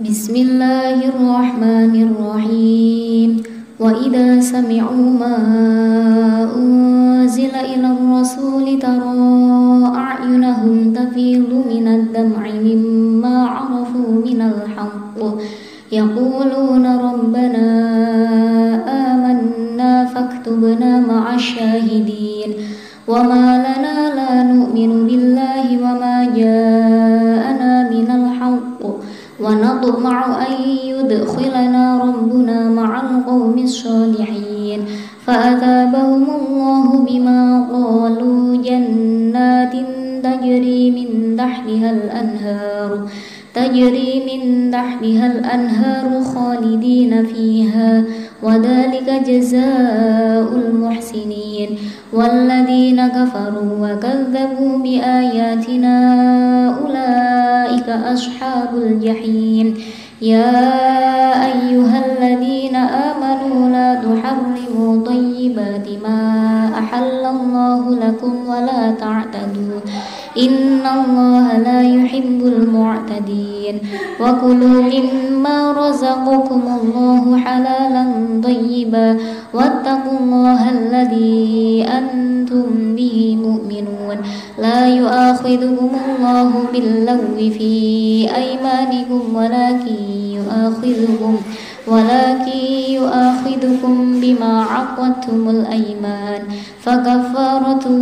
بسم الله الرحمن الرحيم وإذا سمعوا ما أنزل إلى الرسول ترى أعينهم تفيض من الدمع مما عرفوا من الحق يقولون ربنا آمنا فاكتبنا مع الشاهدين وما لنا لا نؤمن بالله ونطمع أن يدخلنا ربنا مع القوم الصالحين. فأثابهم الله بما قالوا جنات تجري من تحتها الأنهار. تجري من تحتها الأنهار خالدين فيها وذلك جزاء المحسنين. والذين كفروا وكذبوا بآياتنا أولئك أصحاب الجحيم. يا أيها الذين آمنوا لا تحرموا طيبات ما أحل الله لكم ولا تعتدوا. إن الله لا يحب المعتدين وكلوا مما رزقكم الله حلالا طيبا واتقوا الله الذي أنتم به مؤمنون لا يؤاخذكم الله باللغو في أيمانكم ولكن يؤاخذكم ولكن يؤاخذكم بما عقدتم الأيمان فكفارته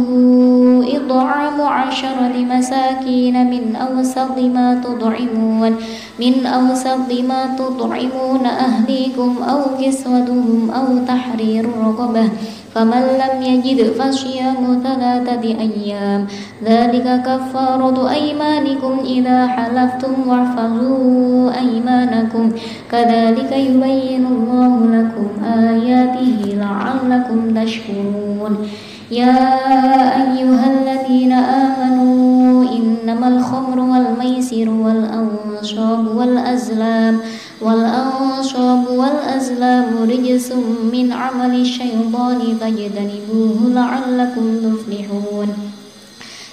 إطعام عشرة مساكين من أوسط ما تطعمون من أوسط ما تطعمون أهليكم أو كسوتهم أو تحرير رقبة فمن لم يجد فصيام ثلاثة أيام ذلك كفارة أيمانكم إذا حلفتم واحفظوا أيمانكم كذلك يبين الله لكم آياته لعلكم تشكرون. يا أيها الذين آمنوا إنما الخمر والميسر والأنصاب والأزلام والأنصاب والأزلام رجس من عمل الشيطان فاجتنبوه لعلكم تفلحون.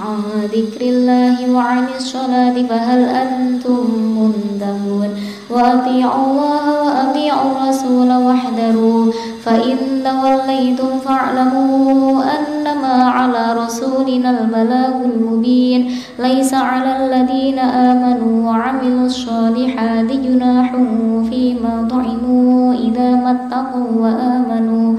عن ذكر الله وعن الصلاة فهل أنتم منتهون وأطيعوا الله وأطيعوا الرسول واحذروا فإن توليتم فاعلموا أنما على رسولنا البلاغ المبين. ليس على الذين آمنوا وعملوا الصالحات جناح فيما طعموا إذا ما اتقوا وآمنوا.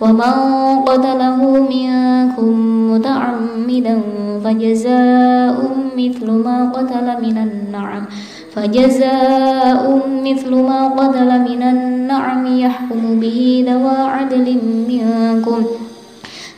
ومن قتله منكم متعمدا فجزاء مثل ما قتل من النعم فجزاء مثل ما قتل من النعم يحكم به ذوى عدل منكم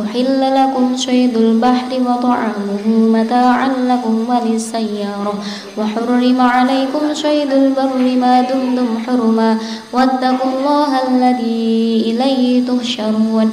أحل لكم صيد البحر وطعامه متاعا لكم وللسيارة. وحرم عليكم صيد البر ما دمتم حرما. واتقوا الله الذي إليه تهشرون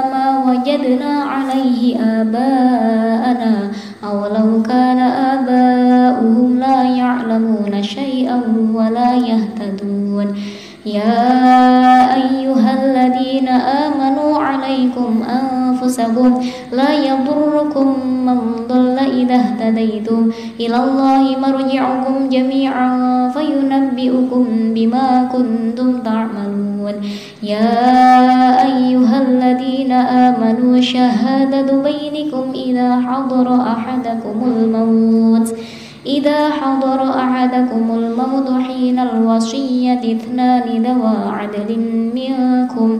وجدنا عليه آباءنا أو لو كان آباؤهم لا يعلمون شيئا ولا يهتدون. يا أيها الذين آمنوا عليكم أنفسكم لا يضركم من ضل إذا اهتديتم إلى الله مرجعكم جميعا فينبئكم بما كنتم تعملون يا أيها الذين آمنوا شهادة بينكم إذا حضر أحدكم الموت إذا حضر أحدكم الموت حين الوصية اثنان ذوى عدل منكم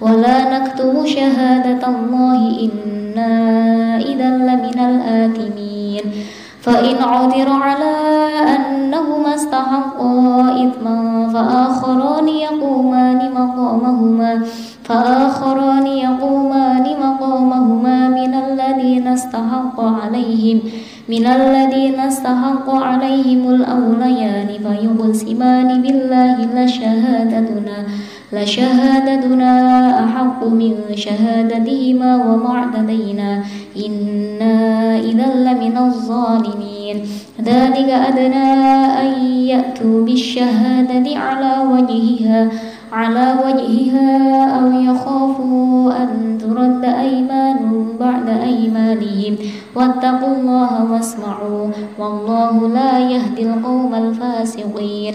ولا نكتم شهادة الله إنا إذا لمن الآثمين فإن عثر على أنهما استحقا إثما فآخران يقومان مقامهما فآخران يقومان مقامهما من الذين استحق عليهم من الذين استحق عليهم الأوليان فيقسمان بالله لشهادتنا لشهادتنا أحق من شهادتهما وما اعتدينا إنا إذا لمن الظالمين. ذلك أدنى أن يأتوا بالشهادة على وجهها على وجهها أو يخافوا أن ترد أيمان بعد أيمانهم. واتقوا الله واسمعوا والله لا يهدي القوم الفاسقين.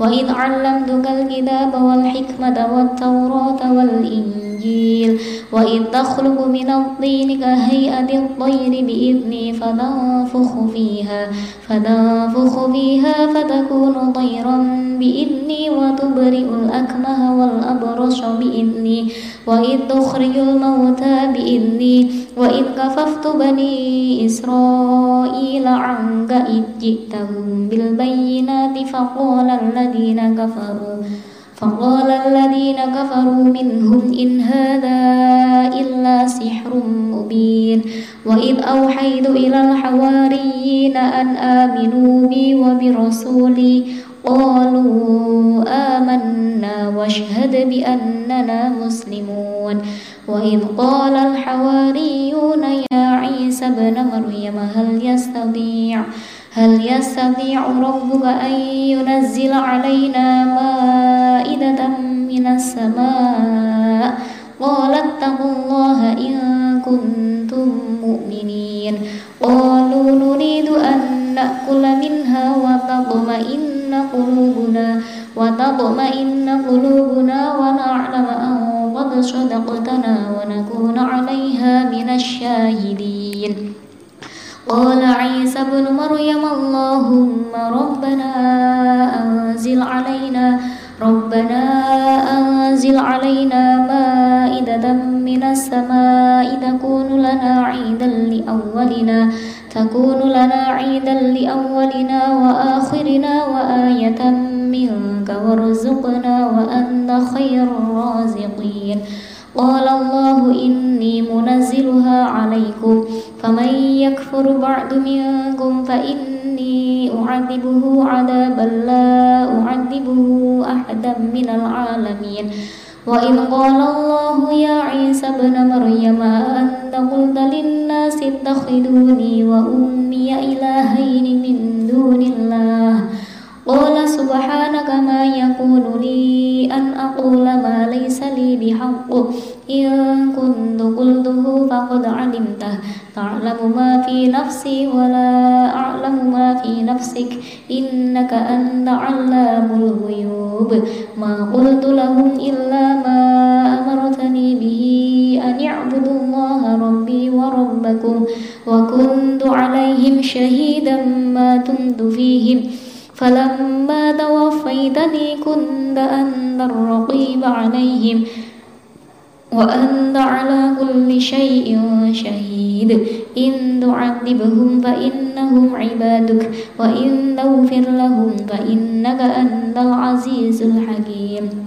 وإذ علمتك الكتاب والحكمة والتوراة والإنجيل. وإذ تخلق من الطين كهيئة الطير بإذني فتنفخ فيها فتنفخ فيها فتكون طيرا بإذني وتبرئ الأكمه والأبرص بإذني. وإذ تخرج الموتى بإذني وإذ كففت بني إسرائيل عنك إذ جئتهم بالبينات فقال الذين كفروا فقال الذين كفروا منهم إن هذا إلا سحر مبين. وإذ أوحيت إلى الحواريين أن آمنوا بي وبرسولي قالوا آمنا واشهد بأننا مسلمون. وإذ قال الحواريون يا عيسى ابن مريم هل يستطيع هل يستطيع ربك أن ينزل علينا مائدة من السماء؟ قال اتقوا الله إن كنتم مؤمنين. قالوا نريد أن نأكل منها وتطمئن قلوبنا وتطمئن قلوبنا ونعلم أن قد صدقتنا ونكون عليها من الشاهدين. قال عيسى ابن مريم اللهم ربنا أنزل علينا ربنا أنزل علينا مائدة من السماء تكون لنا عيدا لأولنا. تكون لنا عيدا لأولنا وآخرنا وآية منك وارزقنا وأنت خير الرازقين. قال الله إني منزلها عليكم فمن يكفر بعد منكم فإني أعذبه عذابا لا أعذبه أحدا من العالمين. وإذ قال الله يا عيسى ابن مريم أنت قلت للناس اتخذوني وأمي إلهين من دون الله. قال سبحانك ما يكون لي أن أقول ما ليس لي بحق. إن كنت قلته فقد علمته. تعلم ما في نفسي ولا أعلم ما في نفسك. إنك أنت علام الغيوب. ما قلت لهم إلا ما أمرتني به أن يعبدوا الله ربي وربكم وكنت عليهم شهيدا ما دمت فيهم. فلما توفيتني كنت أنت الرقيب عليهم وأنت على كل شيء شهيد. إن تعذبهم فإنهم عبادك وإن تغفر لهم فإنك أنت العزيز الحكيم.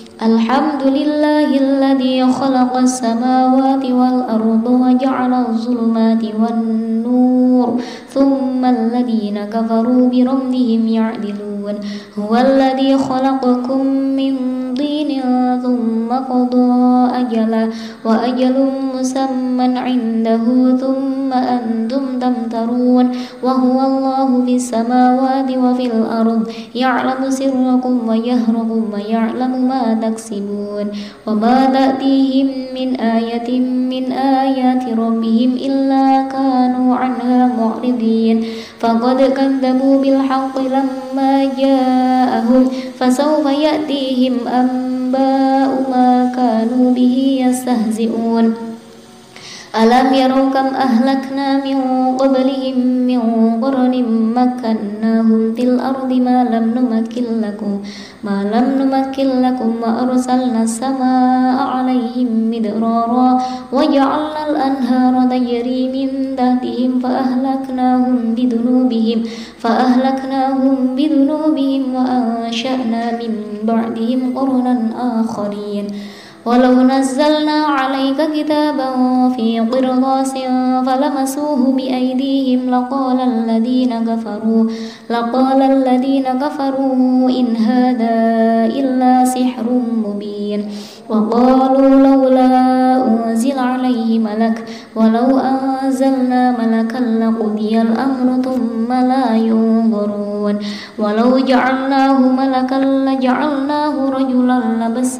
الحمد لله الذي خلق السماوات والأرض وجعل الظلمات والنور ثم الذين كفروا بربهم يعدلون. هو الذي خلقكم من طين ثم قضى أجلا وأجل مسمى عنده ثم أنتم تمترون وهو الله في السماوات وفي الأرض يعلم سركم ويهركم ويعلم ما تكسبون وما تأتيهم من آية من آيات ربهم إلا كانوا عنها معرضين فقد كذبوا بالحق لما جاءهم فسوف يأتيهم أنباء ما كانوا به يستهزئون. ألم يروا كم أهلكنا من قبلهم من قرن مكناهم في الأرض ما لم نمكن لكم ما لم نمكن لكم وأرسلنا السماء عليهم مدرارا وجعلنا الأنهار تجري من تحتهم فأهلكناهم بذنوبهم فأهلكناهم بذنوبهم وأنشأنا من بعدهم قرنا آخرين. ولو نزلنا عليك كتابا في قرطاس فلمسوه بأيديهم لقال الذين كفروا لقال الذين كفروا إن هذا إلا سحر مبين. وقالوا لولا أنزل عليه ملك ولو أنزلنا ملكا لقضي الأمر ثم لا ينظرون ولو جعلناه ملكا لجعلناه رجلا لبس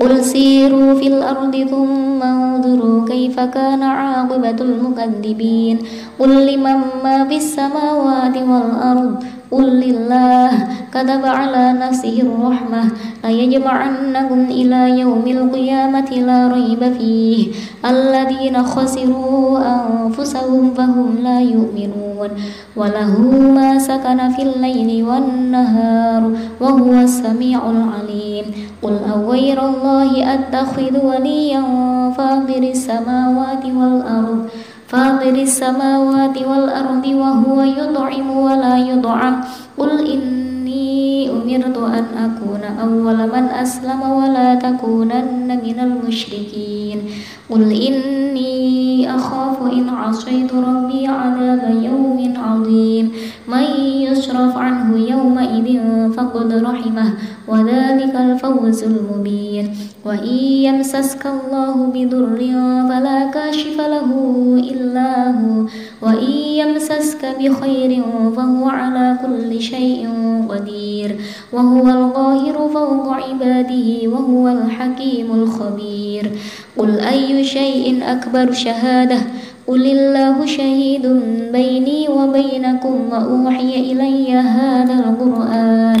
قل سيروا في الأرض ثم انظروا كيف كان عاقبة المكذبين. قل لمن ما في السماوات والأرض قل لله كتب على نفسه الرحمة. ليجمعنكم إلى يوم القيامة لا ريب فيه. الذين خسروا أنفسهم فهم لا يؤمنون. وله ما سكن في الليل والنهار وهو السميع العليم. قل أغير الله أتخذ وليا فاطر السماوات والأرض فاطر السماوات والأرض وهو يطعم ولا يطعم قل إني أمرت أن أكون أول من أسلم ولا تكونن من المشركين قل إني أخاف إن عصيت ربي عذاب يوم عظيم من يصرف عنه يومئذ فقد رحمه وذلك الفوز المبين وإن يمسسك الله بضر فلا كاشف له إلا هو وإن يمسسك بخير فهو على كل شيء قدير وهو القاهر فوق عباده وهو الحكيم الخبير قل أي شيء أكبر شهادة قل الله شهيد بيني وبينكم وأوحي إلي هذا القرآن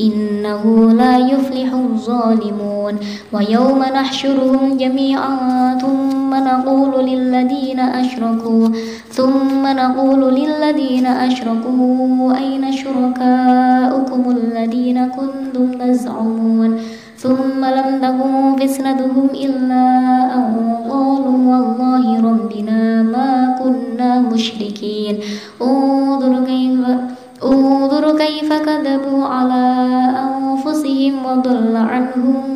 إنه لا يفلح الظالمون. ويوم نحشرهم جميعا ثم نقول للذين أشركوا ثم نقول للذين أشركوا أين شركاؤكم الذين كنتم تزعمون؟ ثم لم تكن فتنتهم إلا أن قالوا والله ربنا ما كنا مشركين. انظر كيف انظر كيف كذبوا على أنفسهم وضل عنهم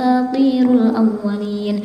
أساطير الأولين.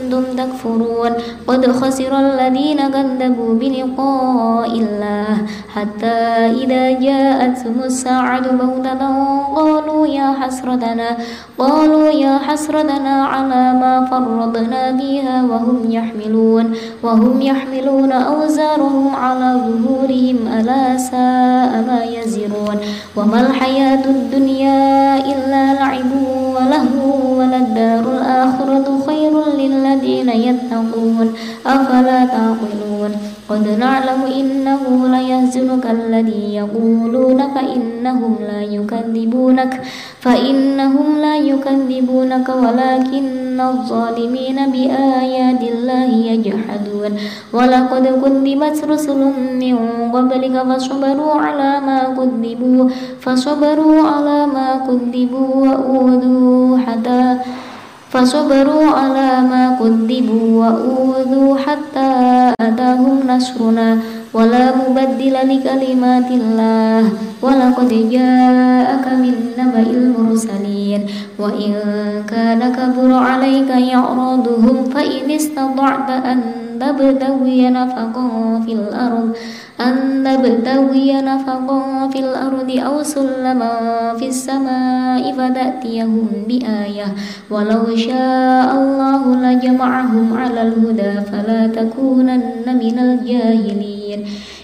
تكفرون قد خسر الذين كذبوا بلقاء الله حتى إذا جاءتهم الساعة بغتة قالوا يا حسرتنا قالوا يا حسرتنا على ما فرطنا فيها وهم يحملون وهم يحملون أوزارهم على ظهورهم ألا ساء ما يزرون. وما الحياة الدنيا إلا لعب ولهو وللدار الآخرة خير للذين يتقون أفلا تعقلون؟ قد نعلم إنه ليحزنك الذي يقولون فإنهم لا يكذبونك فإنهم لا يكذبونك ولكن الظالمين بآيات الله يجحدون. ولقد كذبت رسل من قبلك فصبروا على ما كذبوا فصبروا على ما كذبوا وأوذوا حتى فصبروا على ما كذبوا وأوذوا حتى أتاهم نصرنا ولا مبدل لكلمات الله ولقد جاءك من نبأ المرسلين وإن كان كبر عليك يعرضهم فإن استطعت أن تبتغي نفقا في الأرض أن نبتغي نفقا في الأرض أو سلما في السماء فتأتيهم بآية ولو شاء الله لجمعهم على الهدى فلا تكونن من الجاهلين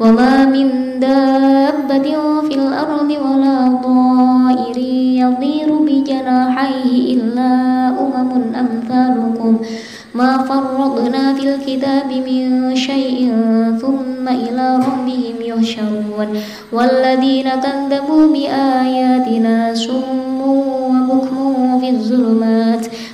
وما من دابة في الأرض ولا طائر يطير بجناحيه إلا أمم أمثالكم. ما فرضنا في الكتاب من شيء ثم إلى ربهم يحشرون. والذين كذبوا بآياتنا سم وبكم في الظلمات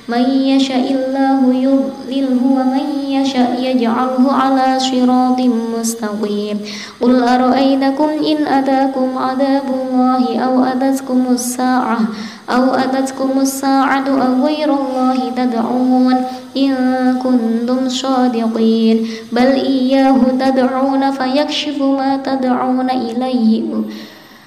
من يشاء الله يضلله ومن يشاء يجعله على صراط مستقيم. قل أرأيتكم إن أتاكم عذاب الله أو أتتكم الساعة أو أتتكم الساعة أو غير الله تدعون إن كنتم صادقين. بل إياه تدعون فيكشف ما تدعون إليه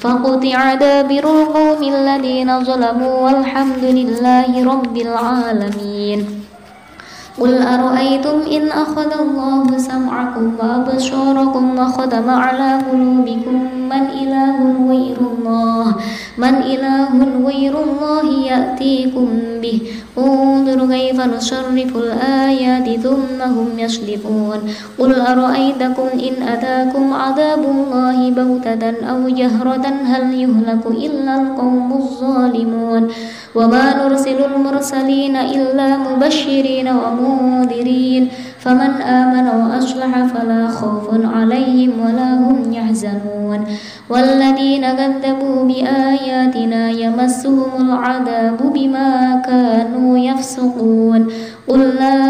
فقطع دابر القوم الذين ظلموا والحمد لله رب العالمين. قل أرأيتم إن أخذ الله سمعكم وأبصاركم وختم على قلوبكم من إله غير الله؟ من إله غير الله يأتيكم به. انظر كيف نصرف الآيات ثم هم يصدفون قل أرأيتكم إن أتاكم عذاب الله بغتة أو جهرة؟ هل يهلك إلا القوم الظالمون؟ وما نرسل المرسلين إلا مبشرين ومنذرين. فمن آمن وأصلح فلا خوف عليهم ولا هم يحزنون. والذين كذبوا بآياتنا يمسهم العذاب بما كانوا يفسقون. قل لا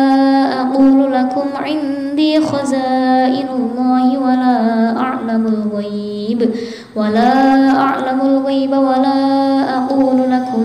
أقول لكم عندي خزائن الله ولا أعلم الغيب. ولا أعلم الغيب ولا أقول لكم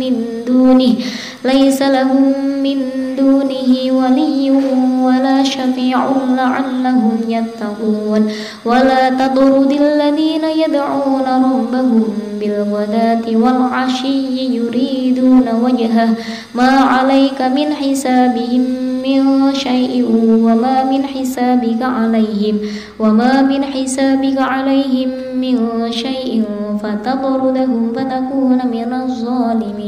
من دونه ليس لهم من دونه ولي ولا شفيع لعلهم يتقون. ولا تطرد الذين يدعون ربهم بالغداة والعشي يريدون وجهه. ما عليك من حسابهم من شيء وما من حسابك عليهم وما من حسابك عليهم من شيء فتطردهم فتكون من الظالمين.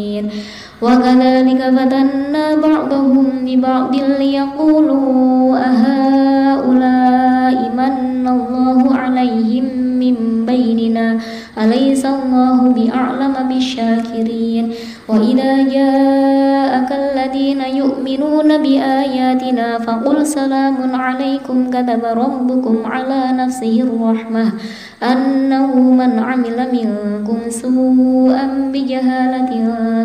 وكذلك فتنا بعضهم ببعض ليقولوا أهؤلاء من الله عليهم من بيننا؟ أليس الله بأعلم بالشاكرين؟ وإذا جاءك الذين يؤمنون بآياتنا فقل سلام عليكم كتب ربكم على نفسه الرحمة أنه من عمل منكم سوءا بجهالة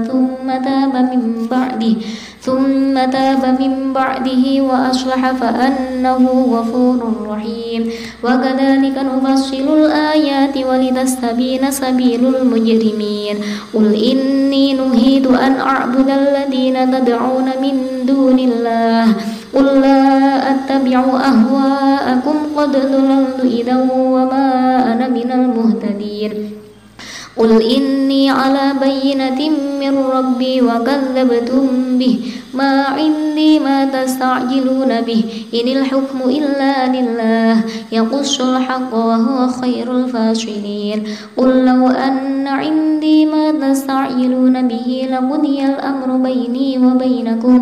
ثم تاب من بعده ثم تاب من بعده وأصلح فأنه غفور رحيم. وكذلك نفصل الآيات ولتستبين سبيل المجرمين. قل إني نهيت أن أعبد الذين تدعون من دون الله. قل لا أتبع أهواءكم قد ضللت إذا وما أنا من المهتدين. قل إني على بينة من ربي وكذبتم به. ما عندي ما تستعجلون به. إن الحكم إلا لله. يقص الحق وهو خير الفاصلين قل لو أن عندي ما تستعجلون به لقضي الأمر بيني وبينكم.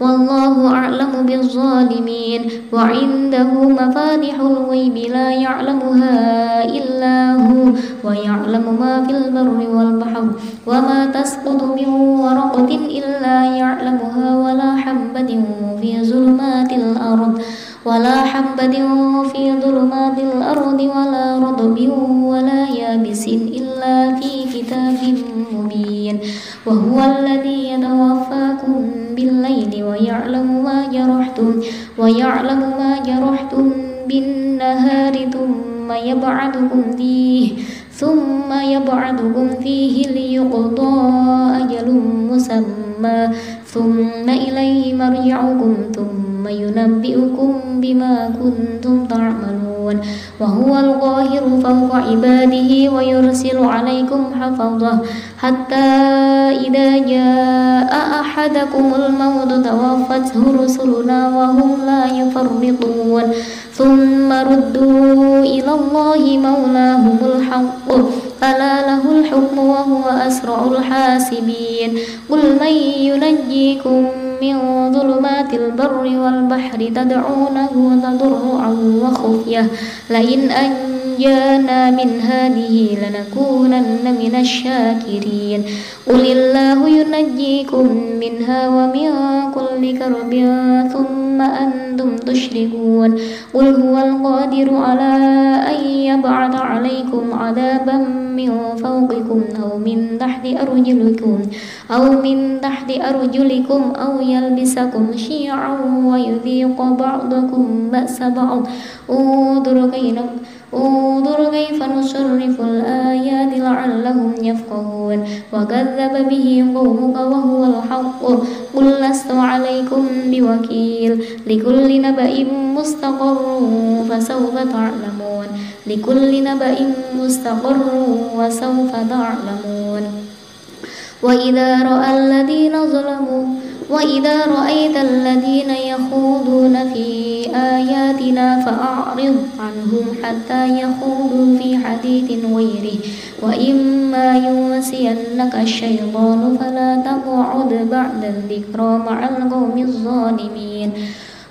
والله أعلم بالظالمين. وعنده مفاتح الغيب لا يعلمها إلا هو. ويعلم ما في البر والبحر. وما تسقط من ورقة إلا يعلمها ولا حبة في ظلمات الأرض ولا حبة في ظلمات الأرض ولا رطب ولا يابس إلا في كتاب مبين. وهو الذي يتوفاكم بالليل ويعلم ما جرحتم ويعلم ما جرحتم بالنهار ثم يبعثكم فيه ثم يبعثكم فيه ليقضى أجل مسمى. ثم إليه مرجعكم ثم ينبئكم بما كنتم تعملون. وهو القاهر فوق عباده ويرسل عليكم حفظه. حتى إذا جاء أحدكم الموت توفته رسلنا وهم لا يفرطون. ثم ردوا إلى الله مولاهم الحق. ألا له الحكم وهو أسرع الحاسبين. قل من ينجيكم من ظلمات البر والبحر تدعونه تضرعا وخفية. لئن أنجانا من هذه لنكونن من الشاكرين. قل الله ينجيكم منها ومن كل كرب ثم أنتم تشركون. قل هو القادر على أن يبعث عليكم عذابا من فوقكم أو من تحت أرجلكم أو من تحت أرجلكم أو يلبسكم شيعا ويذيق بعضكم بأس بعض. انظر كيف انظر كيف نصرف الآيات لعلهم يفقهون. وكذب به قومك وهو الحق. قل لست عليكم بوكيل. لكل نبأ مستقر فسوف تعلمون. لكل نبأ مستقر وسوف تعلمون. وإذا رأى الذين ظلموا وإذا رأيت الذين يخوضون في آياتنا فأعرض عنهم حتى يخوضوا في حديث غيره. وإما ينسينك الشيطان فلا تقعد بعد الذكرى مع القوم الظالمين.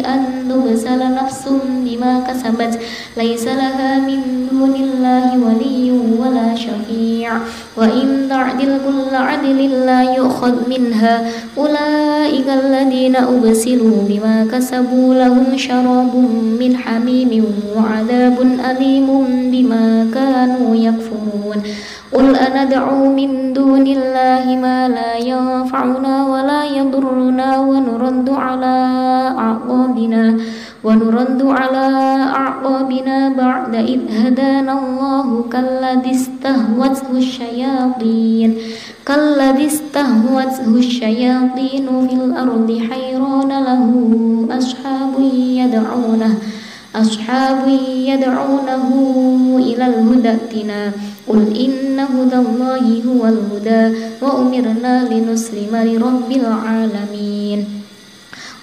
أن تبسل نفس بما كسبت ليس لها من دون الله ولي ولا شفيع. وإن تعدل كل عدل لا يؤخذ منها. أولئك الذين أبسلوا بما كسبوا لهم شراب من حميم وعذاب أليم بما كانوا يكفرون. قل أندعو من دون الله ما لا ينفعنا ولا يضرنا ونرد على أعقابنا ونرد على أعقابنا بعد إذ هدانا الله كالذي استهوته الشياطين كالذي استهوته الشياطين في الأرض حيران له أصحاب يدعونه أصحاب يدعونه إلى الهدى ائتنا. قل إن هدى الله هو الهدى وأمرنا لنسلم لرب العالمين.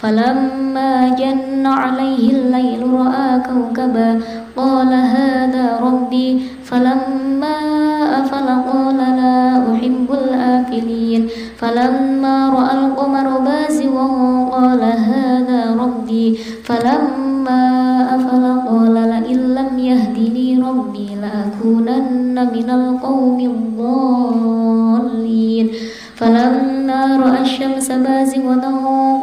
فلما جن عليه الليل رأى كوكبا قال هذا ربي. فلما أفل قال لا أحب الآفلين فلما رأى القمر بازغا قال هذا ربي. فلما أفل قال لئن لم يهدني ربي لأكونن من القوم الضالين. فلما رأى الشمس بازغة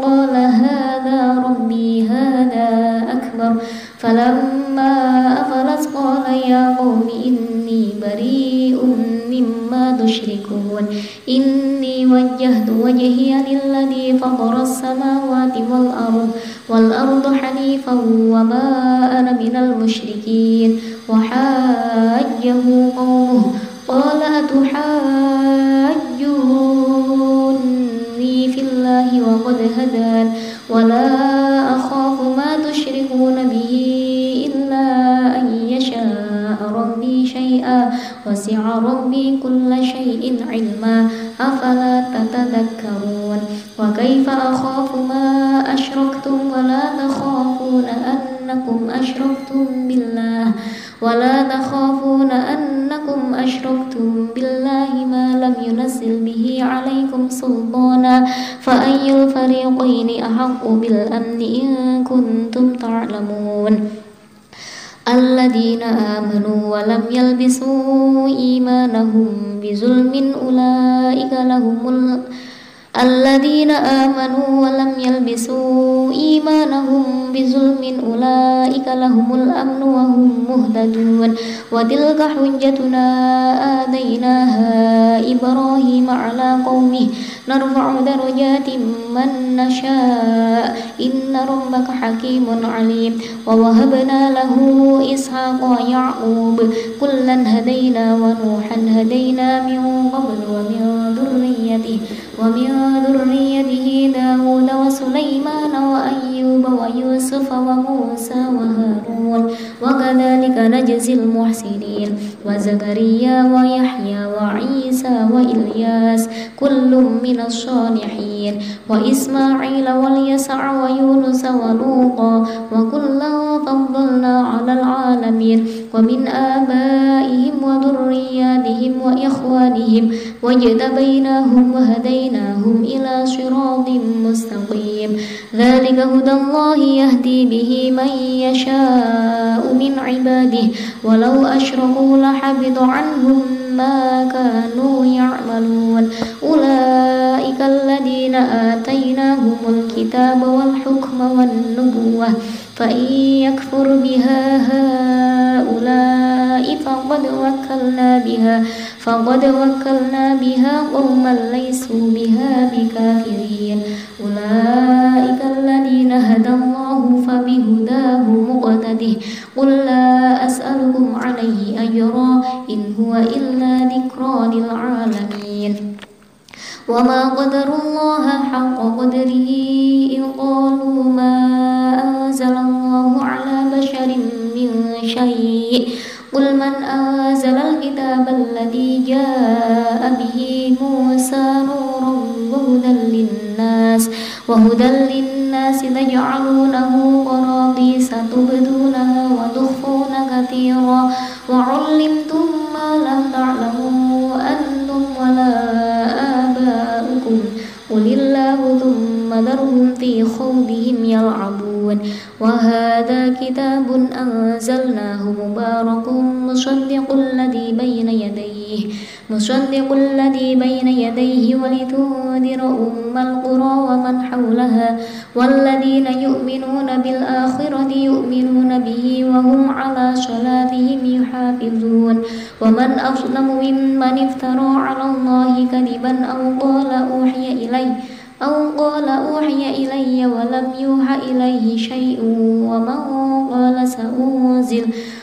قال هذا ربي هذا أكبر. فلما أفلت قال يا قوم إني بريء مما تشركون. إني وجهت وجهي للذي فطر السماوات والأرض والأرض حنيفا وما أنا من المشركين. وحاجه قومه قال أتحاجوني وقد هدان. ولا أخاف ما تشركون به إلا أن يشاء ربي شيئا وسع ربي كل شيء علما. أفلا تتذكرون؟ وكيف أخاف ما أشركتم ولا تخافون أنكم أشركتم بالله ولا تخافون أنكم أشركتم بالله ما لم ينزل به عليكم سلطانا. فأي الفريقين أحق بالأمن إن كنتم تعلمون. الذين آمنوا ولم يلبسوا إيمانهم بظلم أولئك لهم الذين آمنوا ولم يلبسوا إيمانهم بظلم أولئك لهم الأمن وهم مهتدون. وتلك حجتنا آتيناها إبراهيم على قومه. نرفع درجات من نشاء. إن ربك حكيم عليم. ووهبنا له إسحاق ويعقوب. كلا هدينا ونوحا هدينا من قبل ومن ذريته. ومن ذريته داود وسليمان وأيوب ويوسف وموسى وهارون وكذلك نجزي المحسنين وزكريا ويحيى وعيسى وإلياس كل من الصالحين وإسماعيل واليسع ويونس ولوطا وكلا فضلنا على العالمين ومن آبائهم وذرياتهم وإخوانهم واجتبيناهم وهديناهم إلى صراط مستقيم. ذلك هدى الله يهدي به من يشاء من عباده. ولو أشركوا لحبط عنهم ما كانوا يعملون. أولئك الذين آتيناهم الكتاب والحكم والنبوة. فإن يكفر بها هؤلاء فقد وكلنا بها. فقد وكلنا بها قوما ليسوا بها بكافرين. أولئك الذين هدى الله فبهداه مقتده. قل لا أسألكم عليه أجرا إن هو إلا ذكرى للعالمين. وما قدر الله مصدق الذي بين يديه ولتنذر أم القرى ومن حولها والذين يؤمنون بالآخرة يؤمنون به وهم على صلاتهم يحافظون ومن أظلم ممن افترى على الله كذبا أو قال أوحي إليه أو قال أوحي إلي ولم يوحى إليه شيء ومن قال سأنزل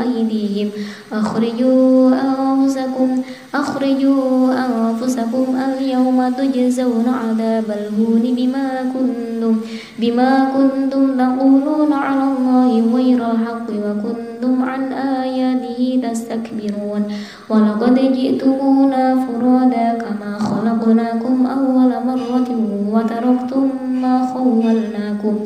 أيديهم. أخرجوا أنفسكم أخرجوا أنفسكم اليوم تجزون عذاب الهون بما كنتم بما كنتم تقولون على الله غير الحق وكنتم عن آياته تستكبرون. ولقد جئتمونا فرادا كما خلقناكم أول مرة وتركتم ما خولناكم.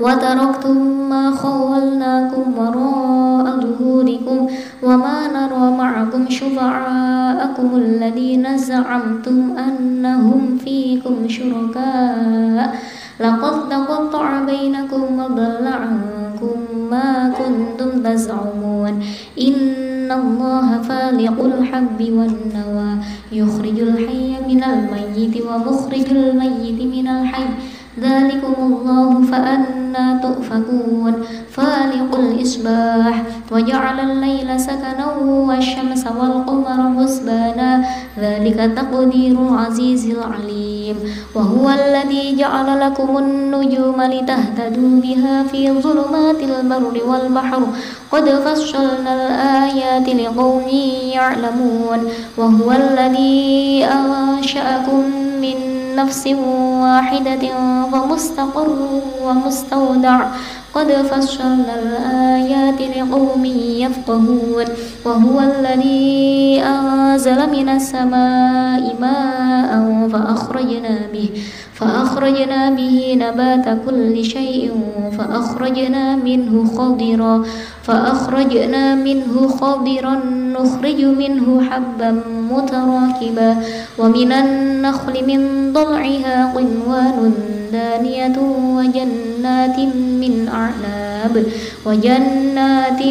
وتركتم ما خولناكم وراء ظهوركم وما نرى معكم شفعاءكم الذين زعمتم أنهم فيكم شركاء. لقد تقطع بينكم وضل عنكم ما كنتم تزعمون. إن الله فالق الحب والنوى يخرج الحي من الميت ومخرج الميت من الحي ذلكم الله فأنا تؤفكون. فالق الإصباح وجعل الليل سكنا والشمس والقمر حسبانا. ذلك تقدير العزيز العليم. وهو الذي جعل لكم النجوم لتهتدوا بها في ظلمات البر والبحر. قد فصلنا الآيات لقوم يعلمون. وهو الذي أنشأكم من نفس واحدة فمستقر ومستودع. قد فصلنا الآيات لقوم يفقهون. وهو الذي أنزل من السماء ماء فأخرجنا به. فأخرجنا به نبات كل شيء فأخرجنا منه خضرا فأخرجنا منه خضرا نخرج منه حبا متراكبا ومن النخل من ضلعها قنوان دانية وجنات من أعناب وجنات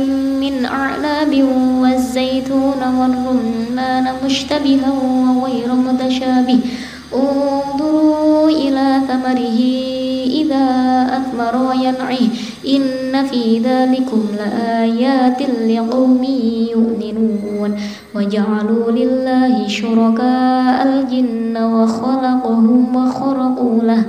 من أعناب والزيتون والرمان مشتبها وغير متشابه. انظروا إلى ثمره إذا أثمر وينعه إن في ذلكم لآيات لقوم يؤمنون. وجعلوا لله شركاء الجن وخلقهم وخرقوا له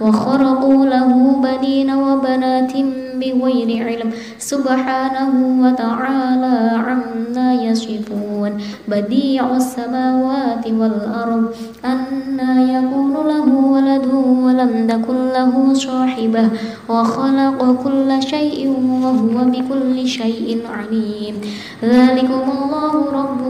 وخرقوا له بنين وبنات بغير علم. سبحانه وتعالى عما يصفون. بديع السماوات والأرض. أنا يكون له ولد ولم تكن له صاحبة. وخلق كل شيء وهو بكل شيء عليم. ذلكم الله ربكم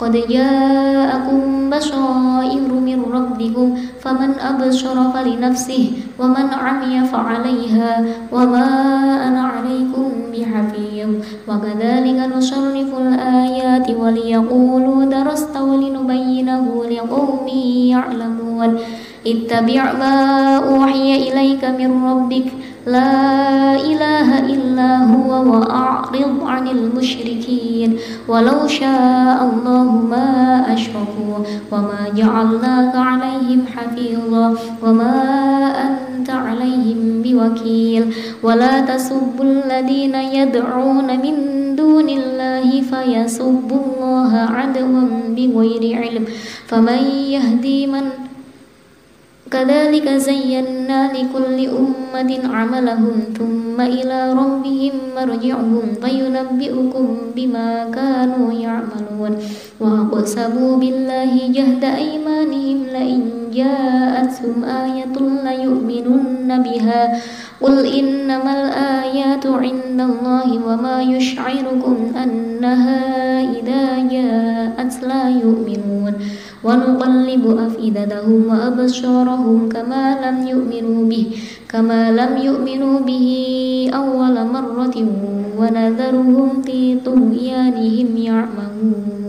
قد جاءكم بصائر من ربكم فمن أبصر فلنفسه ومن عمي فعليها وما أنا عليكم بحفيظ وكذلك نصرف الآيات وليقولوا درست ولنبينه لقوم يعلمون اتبع ما أوحي إليك من ربك لا إله إلا هو وأعرض عن المشركين. ولو شاء الله ما أشركوا وما جعلناك عليهم حفيظا وما أنت عليهم بوكيل. ولا تسبوا الذين يدعون من دون الله فيسبوا الله عدوا بغير علم. فمن يهدي من كذلك زينا لكل أمة عملهم ثم إلى ربهم مرجعهم. فينبئكم بما كانوا يعملون. وأقسموا بالله جهد أيمانهم لئن جاءتهم آية ليؤمنن بها. قل إنما الآيات عند الله وما يشعركم أنها إذا جاءت لا يؤمنون. ونقلب أفئدتهم وأبصارهم كما لم يؤمنوا به كما لم يؤمنوا به أول مرة ونذرهم في طغيانهم يعمهون.